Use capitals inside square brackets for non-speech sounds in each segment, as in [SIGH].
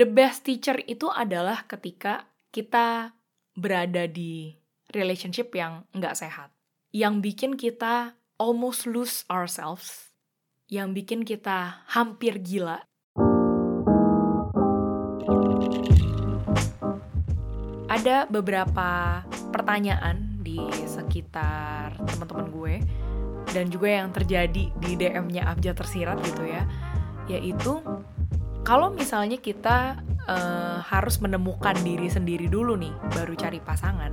the best teacher itu adalah ketika kita berada di relationship yang nggak sehat. Yang bikin kita almost lose ourselves. Yang bikin kita hampir gila. Ada beberapa pertanyaan di sekitar teman-teman gue dan juga yang terjadi di DM-nya Abjad tersirat gitu ya yaitu kalau misalnya kita uh, harus menemukan diri sendiri dulu nih baru cari pasangan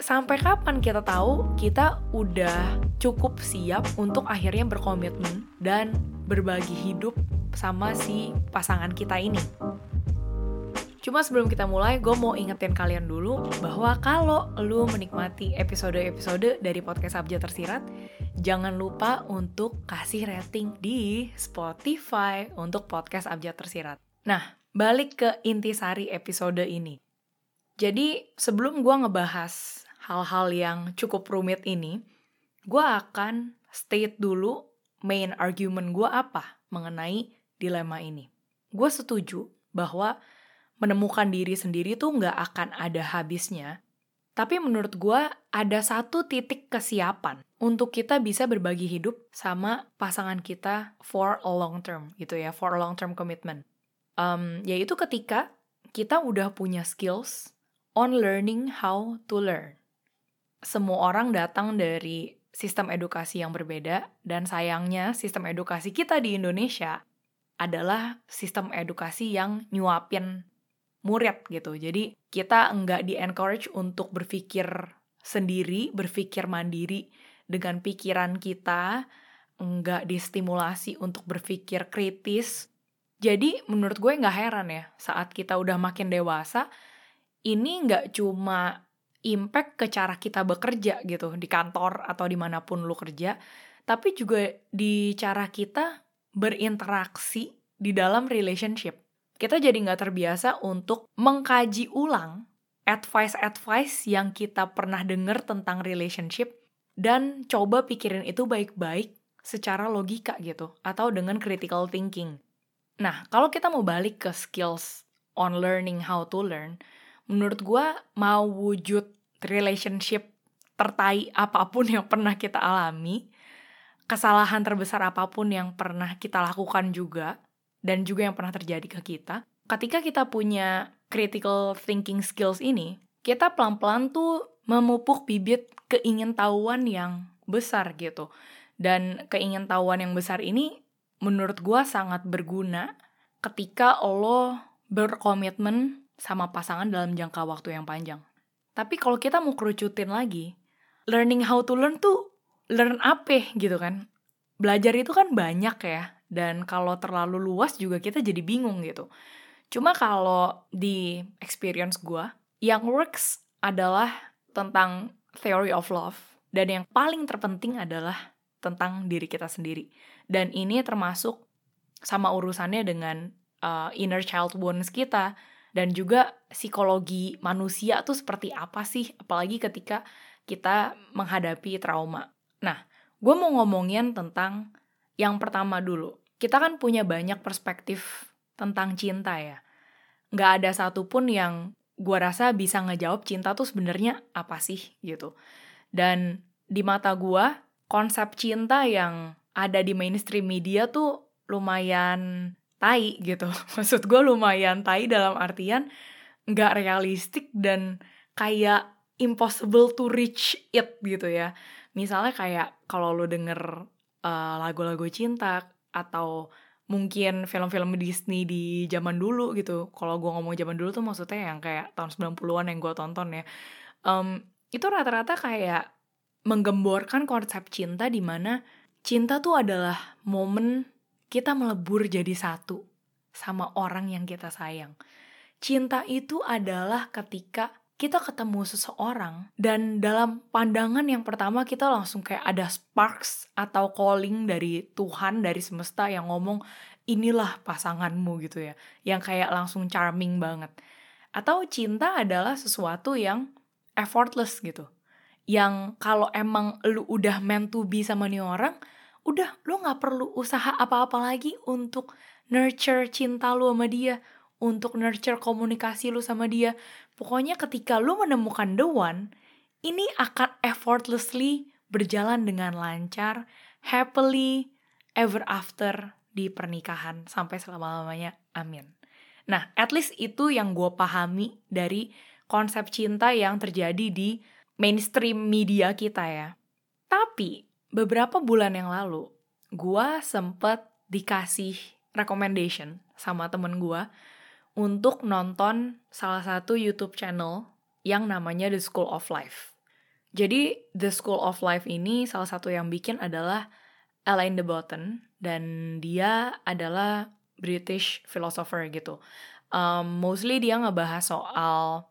sampai kapan kita tahu kita udah cukup siap untuk akhirnya berkomitmen dan berbagi hidup sama si pasangan kita ini Cuma sebelum kita mulai, gue mau ingetin kalian dulu bahwa kalau lu menikmati episode-episode dari podcast Abjad Tersirat, jangan lupa untuk kasih rating di Spotify untuk podcast Abjad Tersirat. Nah, balik ke intisari episode ini. Jadi, sebelum gue ngebahas hal-hal yang cukup rumit ini, gue akan state dulu main argument gue apa mengenai dilema ini. Gue setuju bahwa menemukan diri sendiri tuh nggak akan ada habisnya. Tapi menurut gue ada satu titik kesiapan untuk kita bisa berbagi hidup sama pasangan kita for a long term gitu ya, for a long term commitment. Um, yaitu ketika kita udah punya skills on learning how to learn. Semua orang datang dari sistem edukasi yang berbeda dan sayangnya sistem edukasi kita di Indonesia adalah sistem edukasi yang nyuapin murid gitu. Jadi kita enggak di-encourage untuk berpikir sendiri, berpikir mandiri dengan pikiran kita, enggak distimulasi untuk berpikir kritis. Jadi menurut gue nggak heran ya, saat kita udah makin dewasa, ini nggak cuma impact ke cara kita bekerja gitu, di kantor atau di mana pun lu kerja, tapi juga di cara kita berinteraksi di dalam relationship kita jadi nggak terbiasa untuk mengkaji ulang advice-advice yang kita pernah dengar tentang relationship dan coba pikirin itu baik-baik secara logika gitu atau dengan critical thinking. Nah, kalau kita mau balik ke skills on learning how to learn, menurut gue mau wujud relationship tertai apa pun yang pernah kita alami, kesalahan terbesar apa pun yang pernah kita lakukan juga, dan juga yang pernah terjadi ke kita, ketika kita punya critical thinking skills ini, kita pelan-pelan tuh memupuk bibit keingintahuan yang besar gitu. Dan keingintahuan yang besar ini menurut gue sangat berguna ketika lo berkomitmen sama pasangan dalam jangka waktu yang panjang. Tapi kalau kita mau kerucutin lagi, learning how to learn tuh learn apa gitu kan. Belajar itu kan banyak ya, dan kalau terlalu luas juga kita jadi bingung gitu. Cuma kalau di experience gue, yang works adalah tentang theory of love. Dan yang paling terpenting adalah tentang diri kita sendiri. Dan ini termasuk sama urusannya dengan uh, inner child wounds kita. Dan juga psikologi manusia tuh seperti apa sih, apalagi ketika kita menghadapi trauma. Nah, gue mau ngomongin tentang yang pertama dulu, kita kan punya banyak perspektif tentang cinta ya. Nggak ada satupun yang gue rasa bisa ngejawab cinta tuh sebenarnya apa sih gitu. Dan di mata gue, konsep cinta yang ada di mainstream media tuh lumayan tai gitu. [LAUGHS] Maksud gue lumayan tai dalam artian nggak realistik dan kayak impossible to reach it gitu ya. Misalnya kayak kalau lo denger uh, lagu-lagu cinta atau mungkin film-film Disney di zaman dulu gitu. Kalau gue ngomong zaman dulu tuh maksudnya yang kayak tahun 90-an yang gue tonton ya. Um, itu rata-rata kayak menggemborkan konsep cinta di mana cinta tuh adalah momen kita melebur jadi satu sama orang yang kita sayang. Cinta itu adalah ketika kita ketemu seseorang dan dalam pandangan yang pertama kita langsung kayak ada sparks atau calling dari Tuhan dari semesta yang ngomong inilah pasanganmu gitu ya. Yang kayak langsung charming banget. Atau cinta adalah sesuatu yang effortless gitu. Yang kalau emang lu udah meant to be sama nih orang udah lu nggak perlu usaha apa-apa lagi untuk nurture cinta lu sama dia untuk nurture komunikasi lu sama dia. Pokoknya ketika lu menemukan the one, ini akan effortlessly berjalan dengan lancar, happily ever after di pernikahan sampai selama-lamanya. Amin. Nah, at least itu yang gue pahami dari konsep cinta yang terjadi di mainstream media kita ya. Tapi, beberapa bulan yang lalu, gue sempet dikasih recommendation sama temen gue untuk nonton salah satu YouTube channel yang namanya The School of Life. Jadi The School of Life ini salah satu yang bikin adalah Alain de Botton dan dia adalah British philosopher gitu. Um, mostly dia ngebahas soal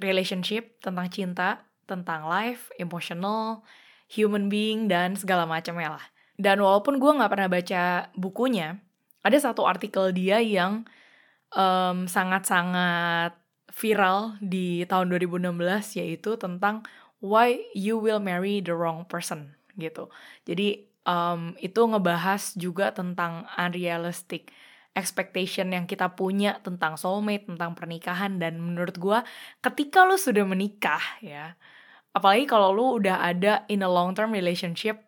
relationship, tentang cinta, tentang life, emotional, human being dan segala macamnya lah. Dan walaupun gue nggak pernah baca bukunya, ada satu artikel dia yang sangat sangat-sangat viral di tahun 2016 yaitu tentang why you will marry the wrong person gitu. Jadi um, itu ngebahas juga tentang unrealistic expectation yang kita punya tentang soulmate, tentang pernikahan dan menurut gue ketika lu sudah menikah ya, apalagi kalau lu udah ada in a long term relationship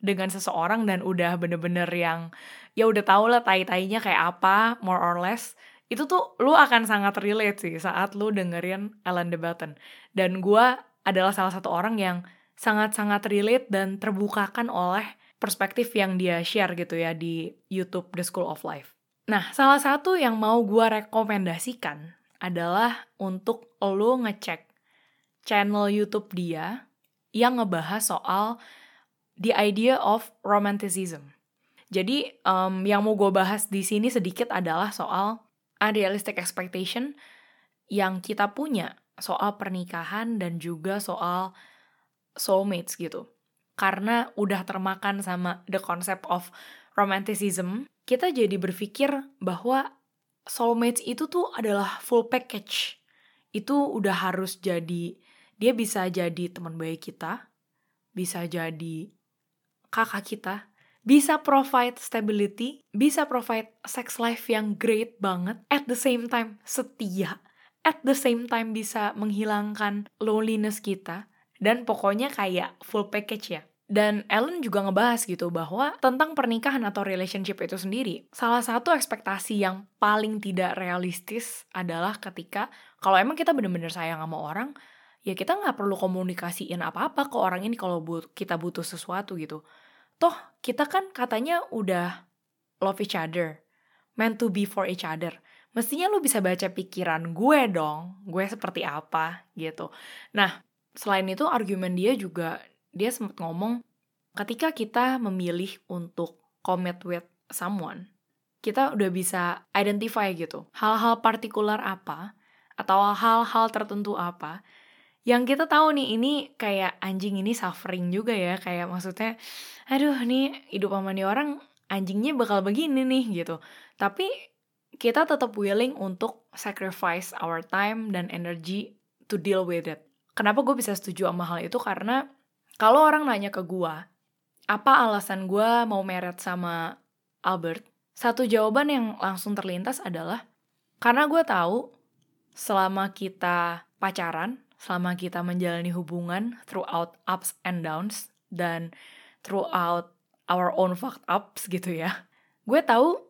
dengan seseorang dan udah bener-bener yang ya udah tau lah tai-tainya kayak apa more or less itu tuh lu akan sangat relate sih saat lu dengerin Ellen DeBatten dan gue adalah salah satu orang yang sangat-sangat relate dan terbukakan oleh perspektif yang dia share gitu ya di YouTube The School of Life. Nah, salah satu yang mau gue rekomendasikan adalah untuk lo ngecek channel YouTube dia yang ngebahas soal the idea of romanticism. Jadi um, yang mau gue bahas di sini sedikit adalah soal unrealistic expectation yang kita punya soal pernikahan dan juga soal soulmates gitu karena udah termakan sama the concept of romanticism, kita jadi berpikir bahwa soulmates itu tuh adalah full package. Itu udah harus jadi, dia bisa jadi teman baik kita, bisa jadi kakak kita, bisa provide stability, bisa provide sex life yang great banget, at the same time setia, at the same time bisa menghilangkan loneliness kita, dan pokoknya kayak full package ya. Dan Ellen juga ngebahas gitu bahwa tentang pernikahan atau relationship itu sendiri, salah satu ekspektasi yang paling tidak realistis adalah ketika kalau emang kita bener-bener sayang sama orang, ya kita nggak perlu komunikasiin apa-apa ke orang ini kalau kita butuh sesuatu gitu. Toh kita kan katanya udah love each other, meant to be for each other. Mestinya lu bisa baca pikiran gue dong, gue seperti apa gitu. Nah, selain itu argumen dia juga dia sempat ngomong ketika kita memilih untuk commit with someone, kita udah bisa identify gitu hal-hal partikular apa atau hal-hal tertentu apa yang kita tahu nih ini kayak anjing ini suffering juga ya. Kayak maksudnya aduh nih hidup sama nih orang anjingnya bakal begini nih gitu. Tapi kita tetap willing untuk sacrifice our time dan energy to deal with it. Kenapa gue bisa setuju sama hal itu? Karena kalau orang nanya ke gue, apa alasan gue mau meret sama Albert? Satu jawaban yang langsung terlintas adalah karena gue tahu selama kita pacaran, selama kita menjalani hubungan throughout ups and downs dan throughout our own fucked ups gitu ya. Gue tahu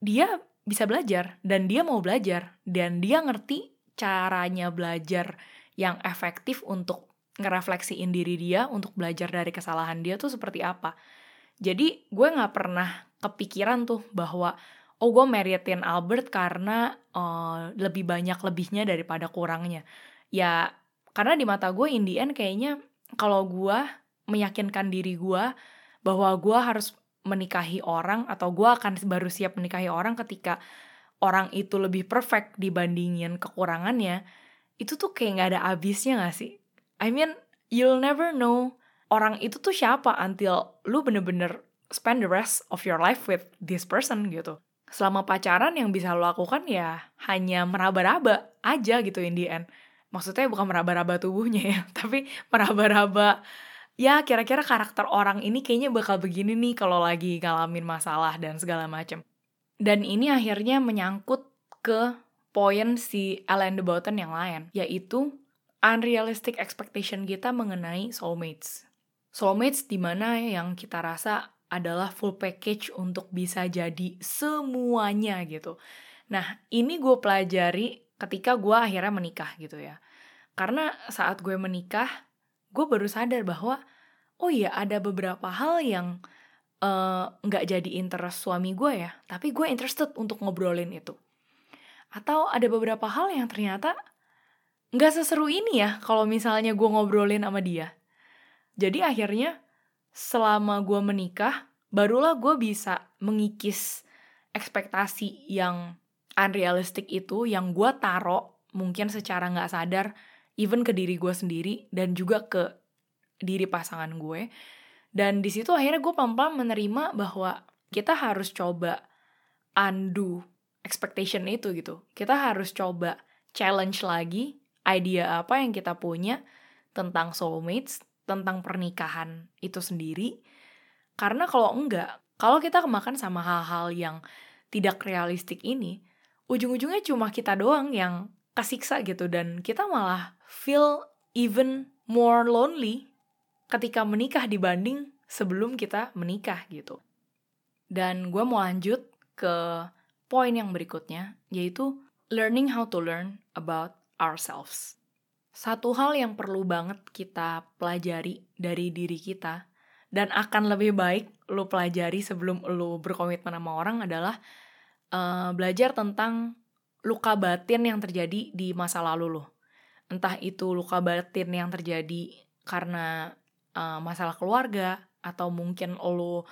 dia bisa belajar dan dia mau belajar dan dia ngerti caranya belajar yang efektif untuk ngerefleksiin diri dia untuk belajar dari kesalahan dia tuh seperti apa. Jadi gue gak pernah kepikiran tuh bahwa oh gue meritin Albert karena uh, lebih banyak lebihnya daripada kurangnya. Ya karena di mata gue in the end kayaknya kalau gue meyakinkan diri gue bahwa gue harus menikahi orang atau gue akan baru siap menikahi orang ketika orang itu lebih perfect dibandingin kekurangannya, itu tuh kayak gak ada habisnya gak sih? I mean, you'll never know orang itu tuh siapa until lu bener-bener spend the rest of your life with this person gitu. Selama pacaran yang bisa lo lakukan ya hanya meraba-raba aja gitu in the end. Maksudnya bukan meraba-raba tubuhnya ya, [LAUGHS] tapi meraba-raba ya kira-kira karakter orang ini kayaknya bakal begini nih kalau lagi ngalamin masalah dan segala macam. Dan ini akhirnya menyangkut ke poin si Alain de Botton yang lain, yaitu unrealistic expectation kita mengenai soulmates. Soulmates di mana yang kita rasa adalah full package untuk bisa jadi semuanya gitu. Nah, ini gue pelajari ketika gue akhirnya menikah gitu ya. Karena saat gue menikah, gue baru sadar bahwa, oh iya ada beberapa hal yang eh, nggak uh, jadi interest suami gue ya, tapi gue interested untuk ngobrolin itu. Atau ada beberapa hal yang ternyata nggak seseru ini ya kalau misalnya gue ngobrolin sama dia. Jadi akhirnya selama gue menikah, barulah gue bisa mengikis ekspektasi yang unrealistic itu yang gue taro mungkin secara nggak sadar even ke diri gue sendiri dan juga ke diri pasangan gue dan di situ akhirnya gue pelan-pelan menerima bahwa kita harus coba undo expectation itu gitu kita harus coba challenge lagi idea apa yang kita punya tentang soulmates tentang pernikahan itu sendiri. Karena kalau enggak, kalau kita kemakan sama hal-hal yang tidak realistik ini, ujung-ujungnya cuma kita doang yang kesiksa gitu dan kita malah feel even more lonely ketika menikah dibanding sebelum kita menikah gitu. Dan gue mau lanjut ke poin yang berikutnya, yaitu learning how to learn about ourselves. Satu hal yang perlu banget kita pelajari dari diri kita dan akan lebih baik lo pelajari sebelum lo berkomitmen sama orang adalah uh, belajar tentang luka batin yang terjadi di masa lalu lo. Entah itu luka batin yang terjadi karena uh, masalah keluarga atau mungkin lo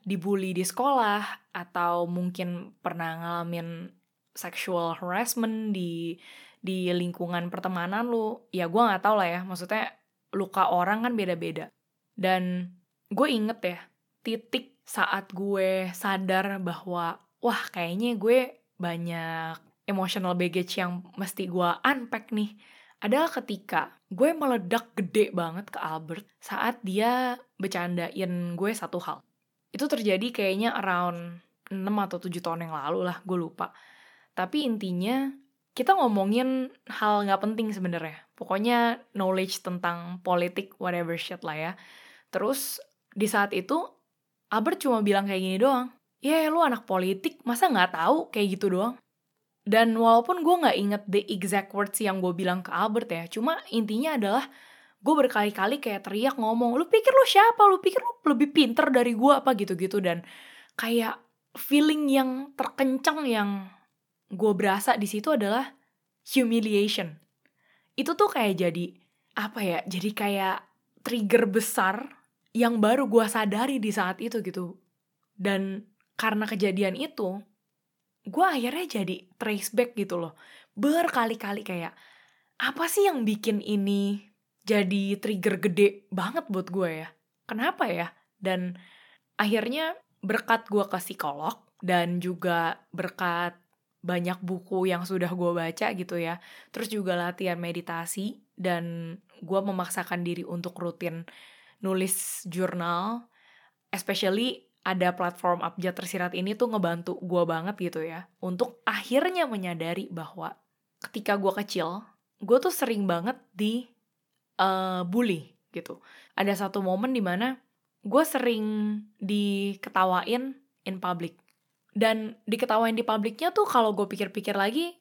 dibully di sekolah atau mungkin pernah ngalamin sexual harassment di di lingkungan pertemanan lu ya gue nggak tahu lah ya maksudnya luka orang kan beda-beda dan gue inget ya titik saat gue sadar bahwa wah kayaknya gue banyak emotional baggage yang mesti gue unpack nih adalah ketika gue meledak gede banget ke Albert saat dia bercandain gue satu hal. Itu terjadi kayaknya around 6 atau 7 tahun yang lalu lah, gue lupa. Tapi intinya kita ngomongin hal nggak penting sebenarnya. Pokoknya knowledge tentang politik whatever shit lah ya. Terus di saat itu Albert cuma bilang kayak gini doang. Ya lu anak politik masa nggak tahu kayak gitu doang. Dan walaupun gue nggak inget the exact words yang gue bilang ke Albert ya, cuma intinya adalah gue berkali-kali kayak teriak ngomong, lu pikir lu siapa? Lu pikir lu lebih pinter dari gue apa gitu-gitu dan kayak feeling yang terkencang yang gue berasa di situ adalah humiliation. Itu tuh kayak jadi apa ya? Jadi kayak trigger besar yang baru gue sadari di saat itu gitu. Dan karena kejadian itu, gue akhirnya jadi trace back gitu loh. Berkali-kali kayak, apa sih yang bikin ini jadi trigger gede banget buat gue ya? Kenapa ya? Dan akhirnya berkat gue ke psikolog dan juga berkat banyak buku yang sudah gue baca gitu ya. Terus juga latihan meditasi dan gue memaksakan diri untuk rutin nulis jurnal. Especially ada platform Abjad Tersirat ini tuh ngebantu gue banget gitu ya. Untuk akhirnya menyadari bahwa ketika gue kecil, gue tuh sering banget di uh, bully gitu. Ada satu momen di mana gue sering diketawain in public dan diketawain di publiknya tuh kalau gue pikir-pikir lagi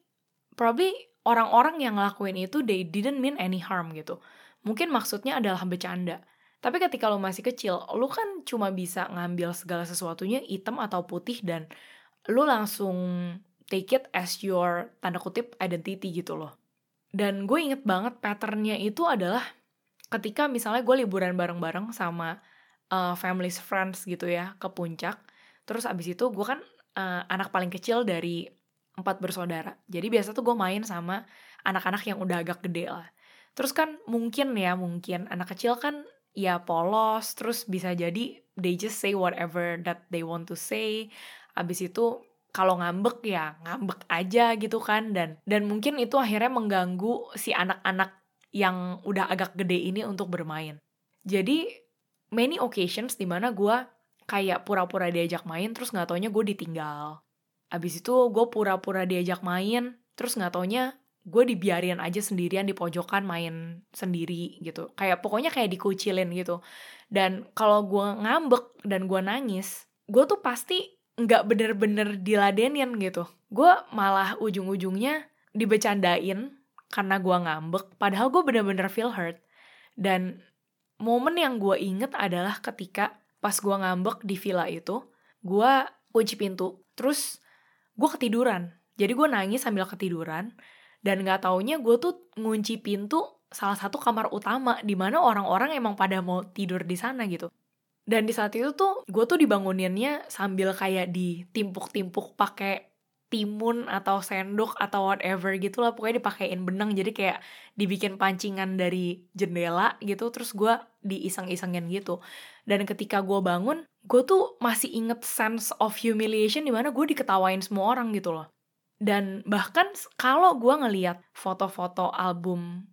probably orang-orang yang ngelakuin itu they didn't mean any harm gitu mungkin maksudnya adalah bercanda tapi ketika lo masih kecil, lo kan cuma bisa ngambil segala sesuatunya hitam atau putih dan lo langsung take it as your tanda kutip identity gitu loh. Dan gue inget banget patternnya itu adalah ketika misalnya gue liburan bareng-bareng sama uh, families friends gitu ya ke puncak. Terus abis itu gue kan uh, anak paling kecil dari empat bersaudara. Jadi biasa tuh gue main sama anak-anak yang udah agak gede lah. Terus kan mungkin ya mungkin anak kecil kan ya polos, terus bisa jadi they just say whatever that they want to say. Abis itu kalau ngambek ya ngambek aja gitu kan dan dan mungkin itu akhirnya mengganggu si anak-anak yang udah agak gede ini untuk bermain. Jadi many occasions di mana gue kayak pura-pura diajak main terus nggak taunya gue ditinggal. Abis itu gue pura-pura diajak main, terus nggak taunya gue dibiarin aja sendirian di pojokan main sendiri gitu. Kayak pokoknya kayak dikucilin gitu. Dan kalau gue ngambek dan gue nangis gue tuh pasti nggak bener-bener diladenin gitu. Gue malah ujung-ujungnya dibecandain karena gue ngambek padahal gue bener-bener feel hurt. Dan momen yang gue inget adalah ketika pas gue ngambek di villa itu gue kunci pintu terus gue ketiduran. Jadi gue nangis sambil ketiduran dan nggak taunya gue tuh ngunci pintu salah satu kamar utama di mana orang-orang emang pada mau tidur di sana gitu. Dan di saat itu tuh gue tuh dibanguninnya sambil kayak ditimpuk-timpuk pakai timun atau sendok atau whatever gitu lah pokoknya dipakein benang. Jadi kayak dibikin pancingan dari jendela gitu terus gue diiseng-isengin gitu. Dan ketika gue bangun gue tuh masih inget sense of humiliation di mana gue diketawain semua orang gitu loh dan bahkan kalau gue ngeliat foto-foto album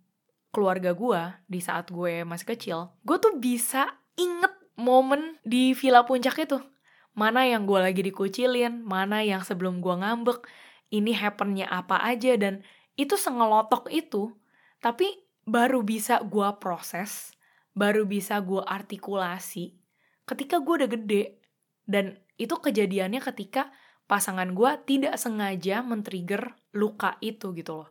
keluarga gue di saat gue masih kecil, gue tuh bisa inget momen di Villa Puncak itu. Mana yang gue lagi dikucilin, mana yang sebelum gue ngambek, ini happennya apa aja, dan itu sengelotok itu, tapi baru bisa gue proses, baru bisa gue artikulasi ketika gue udah gede. Dan itu kejadiannya ketika pasangan gue tidak sengaja men-trigger luka itu gitu loh.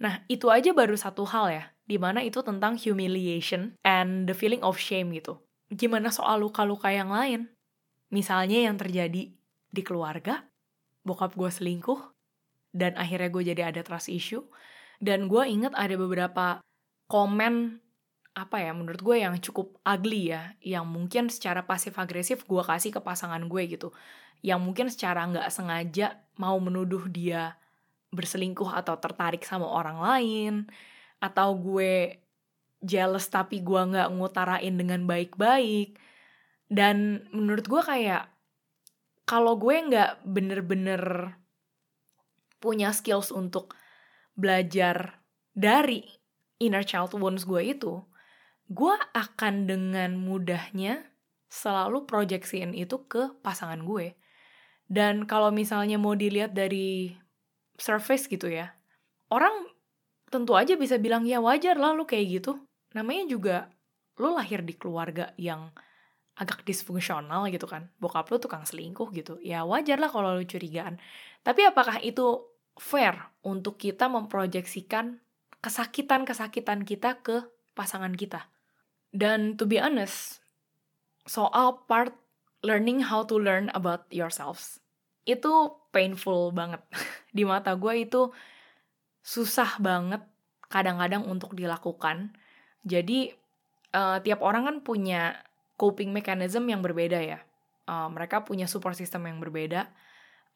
Nah, itu aja baru satu hal ya, di mana itu tentang humiliation and the feeling of shame gitu. Gimana soal luka-luka yang lain? Misalnya yang terjadi di keluarga, bokap gue selingkuh, dan akhirnya gue jadi ada trust issue, dan gue inget ada beberapa komen apa ya menurut gue yang cukup ugly ya yang mungkin secara pasif agresif gue kasih ke pasangan gue gitu. Yang mungkin secara nggak sengaja mau menuduh dia berselingkuh atau tertarik sama orang lain atau gue jealous tapi gue nggak ngutarain dengan baik-baik. Dan menurut gue kayak kalau gue nggak bener-bener punya skills untuk belajar dari inner child wounds gue itu gue akan dengan mudahnya selalu proyeksiin itu ke pasangan gue dan kalau misalnya mau dilihat dari surface gitu ya, orang tentu aja bisa bilang ya wajar lah lu kayak gitu. Namanya juga lu lahir di keluarga yang agak disfungsional gitu kan. Bokap lu tukang selingkuh gitu. Ya wajar lah kalau lu curigaan. Tapi apakah itu fair untuk kita memproyeksikan kesakitan-kesakitan kita ke pasangan kita? Dan to be honest, soal part learning how to learn about yourselves itu painful banget. [LAUGHS] Di mata gue itu susah banget kadang-kadang untuk dilakukan. Jadi uh, tiap orang kan punya coping mechanism yang berbeda ya. Uh, mereka punya support system yang berbeda.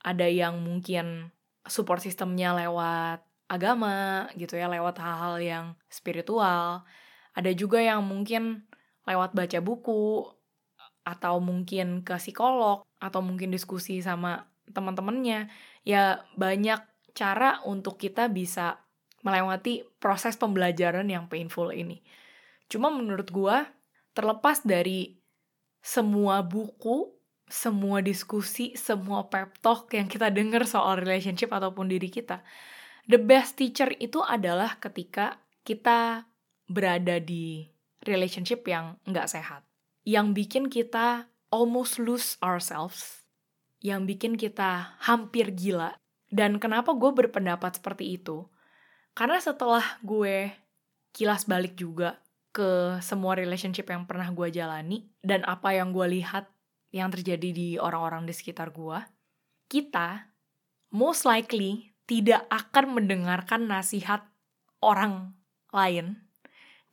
Ada yang mungkin support systemnya lewat agama gitu ya lewat hal-hal yang spiritual ada juga yang mungkin lewat baca buku atau mungkin ke psikolog atau mungkin diskusi sama teman-temannya ya banyak cara untuk kita bisa melewati proses pembelajaran yang painful ini cuma menurut gua terlepas dari semua buku semua diskusi, semua pep talk yang kita dengar soal relationship ataupun diri kita. The best teacher itu adalah ketika kita berada di relationship yang nggak sehat yang bikin kita almost lose ourselves, yang bikin kita hampir gila. Dan kenapa gue berpendapat seperti itu? Karena setelah gue kilas balik juga ke semua relationship yang pernah gue jalani dan apa yang gue lihat yang terjadi di orang-orang di sekitar gue, kita most likely tidak akan mendengarkan nasihat orang lain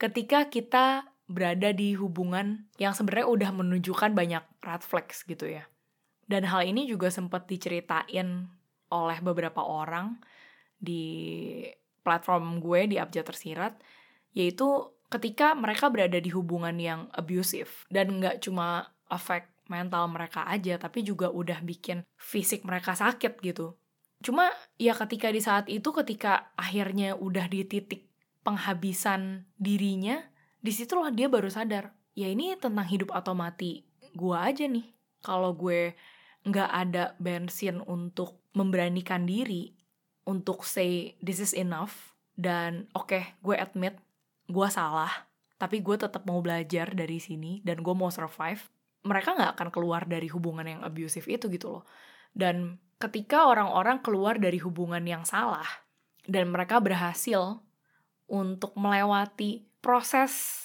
ketika kita berada di hubungan yang sebenarnya udah menunjukkan banyak red flags gitu ya. Dan hal ini juga sempat diceritain oleh beberapa orang di platform gue di Abjad Tersirat, yaitu ketika mereka berada di hubungan yang abusive dan nggak cuma efek mental mereka aja, tapi juga udah bikin fisik mereka sakit gitu. Cuma ya ketika di saat itu, ketika akhirnya udah di titik penghabisan dirinya, di situlah dia baru sadar ya ini tentang hidup atau mati gue aja nih. Kalau gue nggak ada bensin untuk memberanikan diri untuk say this is enough dan oke okay, gue admit gue salah tapi gue tetap mau belajar dari sini dan gue mau survive mereka nggak akan keluar dari hubungan yang abusive itu gitu loh. Dan ketika orang-orang keluar dari hubungan yang salah dan mereka berhasil untuk melewati proses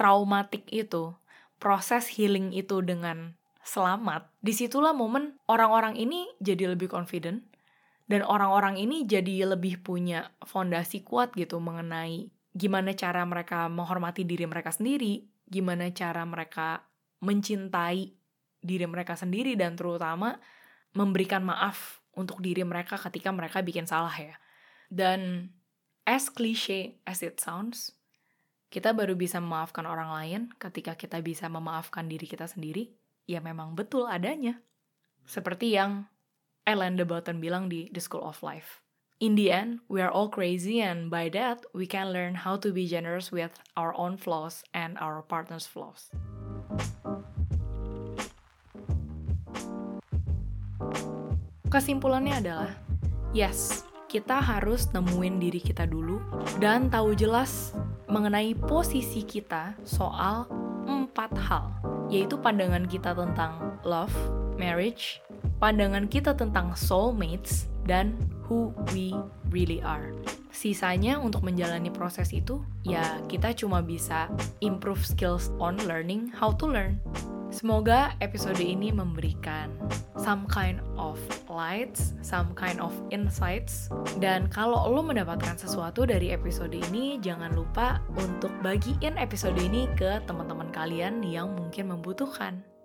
traumatik itu proses healing itu dengan selamat, di situlah momen orang-orang ini jadi lebih confident dan orang-orang ini jadi lebih punya fondasi kuat gitu mengenai gimana cara mereka menghormati diri mereka sendiri, gimana cara mereka mencintai diri mereka sendiri dan terutama memberikan maaf untuk diri mereka ketika mereka bikin salah ya. Dan as cliche as it sounds, kita baru bisa memaafkan orang lain ketika kita bisa memaafkan diri kita sendiri, ya memang betul adanya. Seperti yang Ellen de Botton bilang di The School of Life. In the end, we are all crazy and by that, we can learn how to be generous with our own flaws and our partner's flaws. Kesimpulannya adalah, yes, kita harus nemuin diri kita dulu dan tahu jelas mengenai posisi kita soal empat hal, yaitu pandangan kita tentang love, marriage, pandangan kita tentang soulmates, dan who we really are. Sisanya untuk menjalani proses itu, ya kita cuma bisa improve skills on learning how to learn. Semoga episode ini memberikan some kind of lights, some kind of insights. Dan kalau lo mendapatkan sesuatu dari episode ini, jangan lupa untuk bagiin episode ini ke teman-teman kalian yang mungkin membutuhkan.